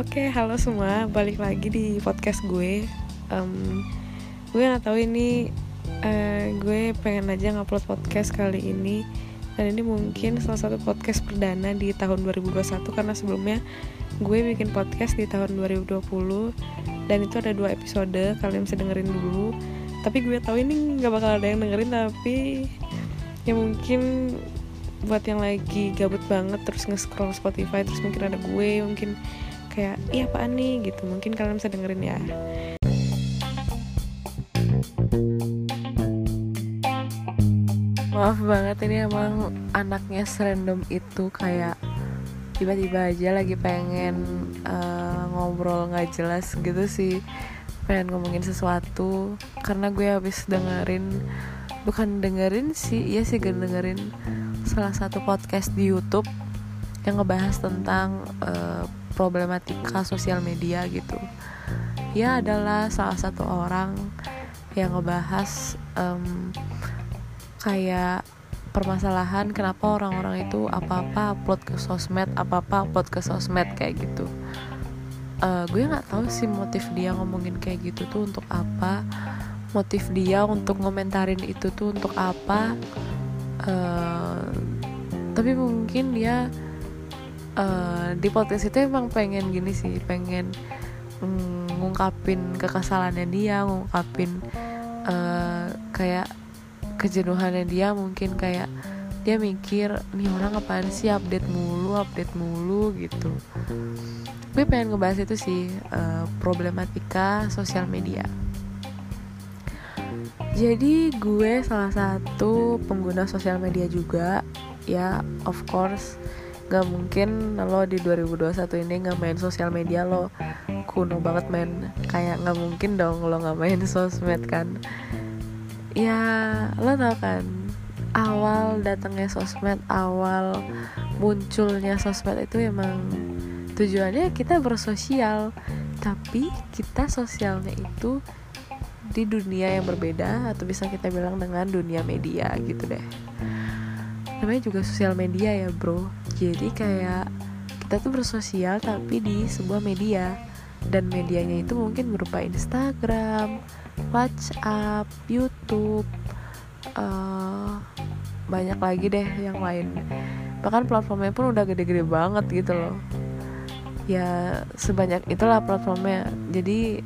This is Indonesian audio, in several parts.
Oke, halo semua, balik lagi di podcast gue. Um, gue nggak tahu ini uh, gue pengen aja ngupload podcast kali ini. Dan ini mungkin salah satu podcast perdana di tahun 2021 karena sebelumnya gue bikin podcast di tahun 2020 dan itu ada dua episode kalian bisa dengerin dulu. Tapi gue tahu ini nggak bakal ada yang dengerin tapi ya mungkin buat yang lagi gabut banget terus nge-scroll Spotify terus mungkin ada gue mungkin kayak iya apaan nih? Gitu. Mungkin kalian bisa dengerin ya. Maaf banget ini emang anaknya serandom itu kayak tiba-tiba aja lagi pengen uh, ngobrol nggak jelas gitu sih. Pengen ngomongin sesuatu. Karena gue habis dengerin bukan dengerin sih iya sih dengerin salah satu podcast di YouTube yang ngebahas tentang uh, problematika sosial media gitu. Ya adalah salah satu orang yang ngebahas um, kayak permasalahan kenapa orang-orang itu apa-apa upload ke sosmed apa-apa upload ke sosmed kayak gitu. Uh, gue nggak tahu sih motif dia ngomongin kayak gitu tuh untuk apa. Motif dia untuk ngomentarin itu tuh untuk apa. Uh, tapi mungkin dia uh, di podcast itu emang pengen gini sih pengen mm, ngungkapin kekesalannya dia ngungkapin uh, kayak kejenuhannya dia mungkin kayak dia mikir nih orang apaan sih update mulu update mulu gitu. Gue pengen ngebahas itu sih uh, problematika sosial media. Jadi gue salah satu pengguna sosial media juga. Ya of course gak mungkin lo di 2021 ini nggak main sosial media lo. Kuno banget men kayak nggak mungkin dong lo nggak main sosmed kan? Ya lo tau kan awal datangnya sosmed awal munculnya sosmed itu emang tujuannya kita bersosial. Tapi kita sosialnya itu di dunia yang berbeda atau bisa kita bilang dengan dunia media gitu deh. Namanya juga sosial media ya bro jadi kayak kita tuh bersosial tapi di sebuah media. Dan medianya itu mungkin berupa Instagram, WhatsApp, YouTube, uh, banyak lagi deh yang lain. Bahkan platformnya pun udah gede-gede banget gitu loh. Ya sebanyak itulah platformnya. Jadi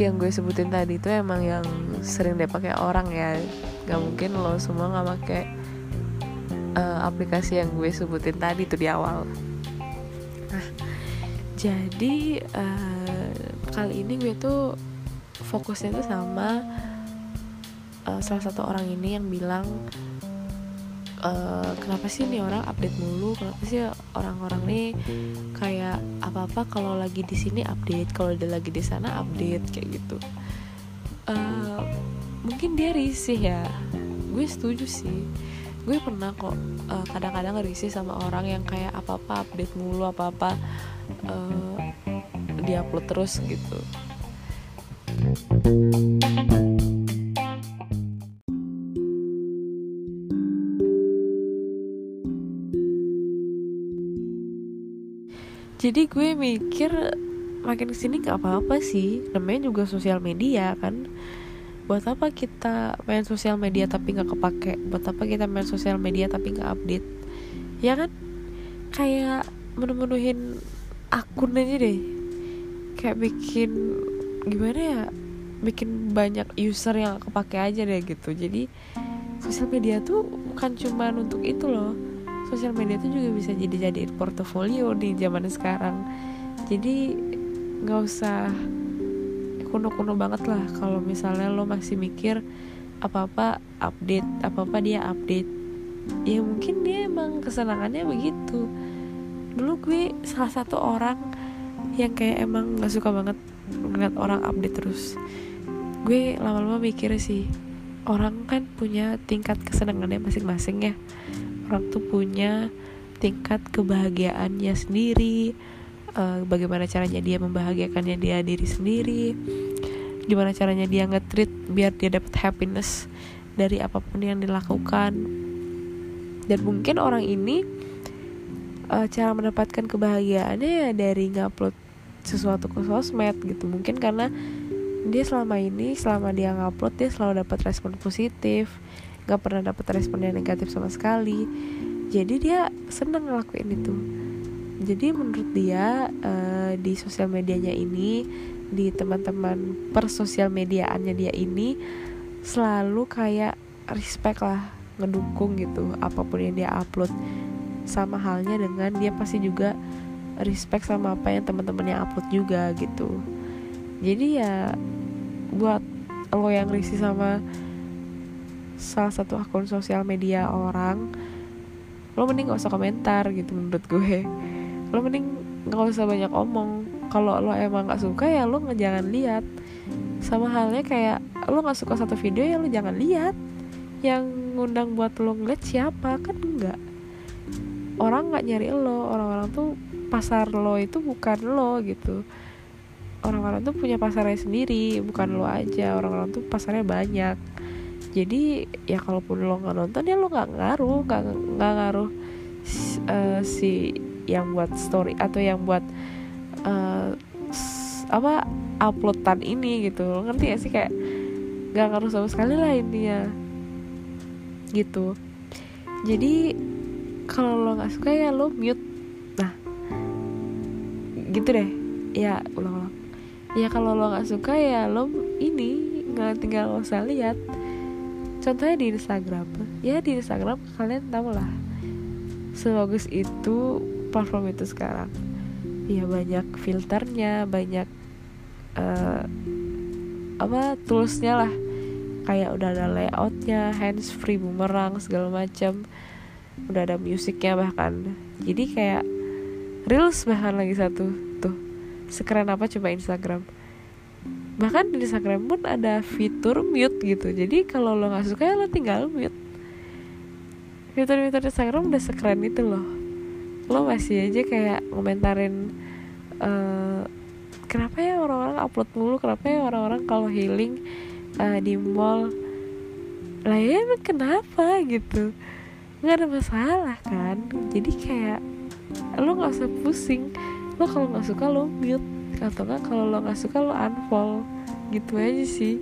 yang gue sebutin tadi itu emang yang sering dipakai orang ya. Nggak mungkin lo semua nggak pakai uh, aplikasi yang gue sebutin tadi tuh di awal. Nah jadi uh, kali ini gue tuh fokusnya tuh sama uh, salah satu orang ini yang bilang uh, kenapa sih nih orang update mulu? Kenapa sih orang-orang nih kayak apa apa kalau lagi di sini update kalau dia lagi di sana update kayak gitu. Uh, mungkin dia risih ya. Gue setuju sih gue pernah kok uh, kadang-kadang risih sama orang yang kayak apa apa update mulu apa apa uh, diupload terus gitu. Jadi gue mikir makin ke sini gak apa-apa sih. Namanya juga sosial media kan buat apa kita main sosial media tapi nggak kepake? Buat apa kita main sosial media tapi nggak update? Ya kan? Kayak menu-menuhin akun aja deh. Kayak bikin gimana ya? Bikin banyak user yang kepake aja deh gitu. Jadi sosial media tuh bukan cuma untuk itu loh. Sosial media itu juga bisa jadi jadi portofolio di zaman sekarang. Jadi nggak usah kuno-kuno banget lah. Kalau misalnya lo masih mikir apa-apa update apa-apa dia update. Ya mungkin dia emang kesenangannya begitu. Dulu gue salah satu orang yang kayak emang nggak suka banget ngeliat orang update terus. Gue lama-lama mikir sih orang kan punya tingkat kesenangannya masing-masing ya. Orang tuh punya tingkat kebahagiaannya sendiri uh, bagaimana caranya dia membahagiakannya dia diri sendiri gimana caranya dia nge-treat biar dia dapat happiness dari apa pun yang dilakukan. Dan mungkin orang ini uh, cara mendapatkan kebahagiaannya ya dari ngupload sesuatu ke sosmed gitu. Mungkin karena dia selama ini selama dia ngupload dia selalu dapat respon positif. Nggak pernah dapat respon yang negatif sama sekali. Jadi dia seneng ngelakuin itu jadi menurut dia uh, di sosial medianya ini di teman-teman per sosial mediaannya dia ini selalu kayak respect lah ngedukung gitu apa pun yang dia upload. Sama halnya dengan dia pasti juga respect sama apa yang teman-temannya upload juga gitu. Jadi ya buat lo yang risih sama salah satu akun sosial media orang lo mending gak usah komentar gitu menurut gue lo mending gak usah banyak omong. Kalau lo emang gak suka ya lo nggak jangan lihat. Sama halnya kayak lo gak suka satu video ya lo jangan lihat. Yang ngundang buat lo ngeliat siapa kan enggak orang nggak nyari lo. Orang-orang tuh pasar lo itu bukan lo gitu. Orang-orang tuh punya pasarnya sendiri bukan lo aja. Orang-orang tuh pasarnya banyak. Jadi ya kalaupun lo nggak nonton ya lo nggak ngaruh. Nggak nggak ngaruh uh, si yang buat story atau yang buat uh, apa uploadan ini gitu. Lo ngerti gak sih? Kayak nggak ngaruh sama sekali lah intinya. Gitu. Jadi kalau lo nggak suka ya lo mute. Nah gitu deh. Ya ulang-ulang ya kalau lo nggak suka ya lo ini nggak tinggal lo usah lihat. Contohnya di Instagram. Ya di Instagram kalian tau lah. Sebagus itu platform itu sekarang. Ya banyak filternya banyak uh, apa toolsnya lah. Kayak udah ada layoutnya hands free bumerang segala macam udah ada musiknya bahkan. Jadi kayak reels bahkan lagi satu. Sekeren apa coba Instagram. Bahkan di Instagram pun ada fitur mute gitu. Jadi kalau lo nggak suka ya lo tinggal mute. Fitur-fitur Instagram udah sekeren itu loh lo masih aja kayak ngomentarin uh, kenapa ya orang-orang upload mulu? Kenapa ya orang-orang kalau healing uh, di mall? Lah ya emang kenapa gitu? Nggak ada masalah kan? Jadi kayak lo nggak usah pusing. Lo kalau nggak suka lo mute. Atau nggak kalau lo nggak suka lo unfollow. Gitu aja sih.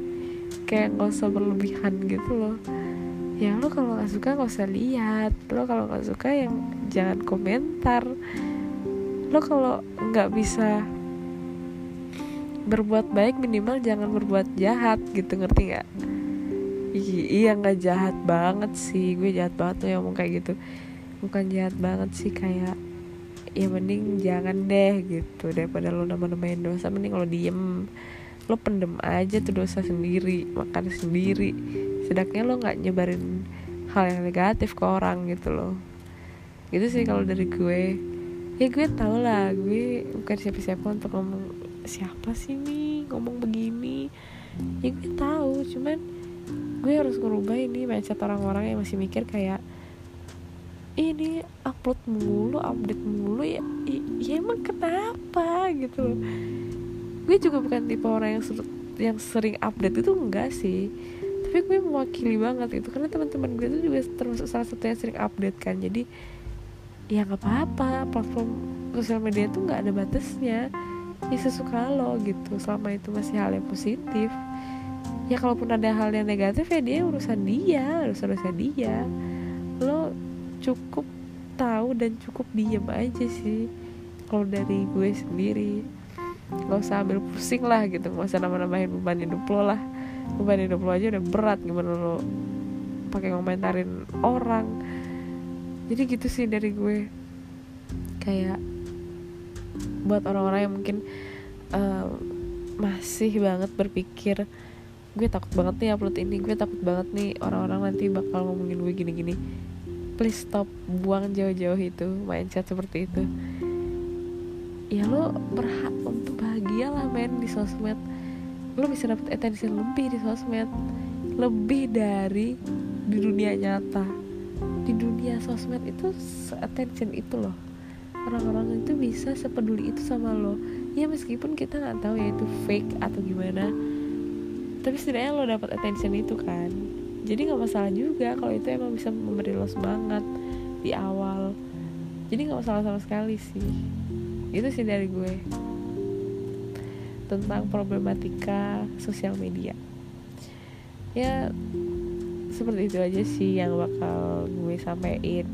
Kayak nggak usah berlebihan gitu loh ya lo kalau nggak suka nggak usah lihat. Lo kalau nggak suka yang jangan komentar. Lo kalau nggak bisa berbuat baik minimal jangan berbuat jahat gitu ngerti nggak? Iya nggak jahat banget sih. Gue jahat banget tuh yang ngomong kayak gitu. Bukan jahat banget sih kayak ya mending jangan deh gitu. Daripada lo nama-namain dosa mending lo diem. Lo pendem aja tuh dosa sendiri makan sendiri sedaknya lo nggak nyebarin hal yang negatif ke orang gitu loh. Gitu sih kalau dari gue. Ya gue tau lah gue bukan siapa-siapa untuk ngomong siapa sih nih ngomong begini? Ya gue tahu cuman gue harus ngerubah ini mindset orang-orang yang masih mikir kayak ini upload mulu update mulu ya ya emang kenapa? Gitu loh. Gue juga bukan tipe orang yang ser yang sering update itu enggak sih tapi gue mewakili banget itu karena teman-teman gue itu juga termasuk salah satu yang sering update kan. Jadi ya nggak apa-apa platform sosial media itu nggak ada batasnya. Ya sesuka lo gitu. Selama itu masih hal yang positif. Ya kalaupun ada hal yang negatif ya dia urusan dia urusan urusan dia. Lo cukup tahu dan cukup diem aja sih. Kalau dari gue sendiri gak usah ambil pusing lah gitu. Gak usah nama-namain beban hidup lo lah beban hidup lo aja udah berat gimana lo pakai ngomentarin orang. Jadi gitu sih dari gue. Kayak buat orang-orang yang mungkin uh, masih banget berpikir gue takut banget nih upload ini gue takut banget nih orang-orang nanti bakal ngomongin gue gini-gini. Please stop buang jauh-jauh itu mindset seperti itu. Ya lo berhak untuk bahagia lah men di sosmed lo bisa dapet attention lebih di sosmed. Lebih dari di dunia nyata. Di dunia sosmed itu attention itu loh. Orang-orang itu bisa sepeduli itu sama lo. Ya meskipun kita nggak tahu ya itu fake atau gimana tapi setidaknya lo dapat attention itu kan. Jadi nggak masalah juga kalau itu emang bisa memberi lo semangat di awal. Jadi nggak masalah sama sekali sih. Itu sih dari gue tentang problematika sosial media. Ya seperti itu aja sih yang bakal gue sampaikan.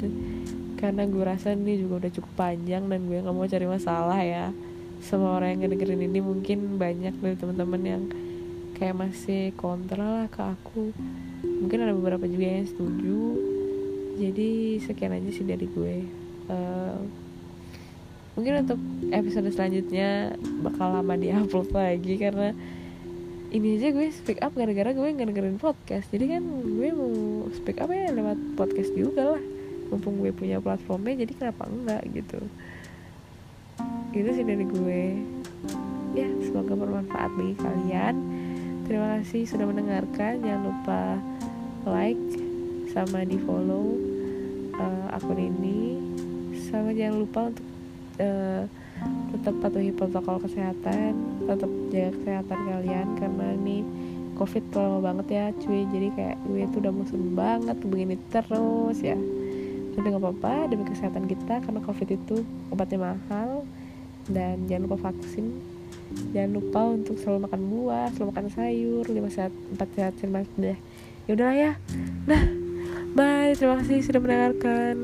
Karena gue rasa ini juga udah cukup panjang dan gue nggak mau cari masalah ya. Semua orang yang ngedengerin ini mungkin banyak dari teman-teman yang kayak masih kontra lah ke aku. Mungkin ada beberapa juga yang setuju. Jadi sekian aja sih dari gue. Uh, mungkin untuk episode selanjutnya bakal lama diupload lagi karena ini aja gue speak up gara-gara gue nggak dengerin podcast. Jadi kan gue mau speak up ya lewat podcast juga lah. Mumpung gue punya platformnya jadi kenapa enggak gitu. Itu sih dari gue. Ya semoga bermanfaat bagi kalian. Terima kasih sudah mendengarkan. Jangan lupa like sama di follow uh, akun ini. Sama jangan lupa untuk uh, tetap patuhi protokol kesehatan tetap jaga kesehatan kalian karena ini covid lama banget ya cuy. Jadi kayak gue tuh udah musim banget begini terus ya. Tapi nggak apa-apa demi kesehatan kita karena covid itu obatnya mahal. Dan jangan lupa vaksin. Jangan lupa untuk selalu makan buah selalu makan sayur lima sehat empat sehat lima ya udahlah ya. Nah bye. Terima kasih sudah mendengarkan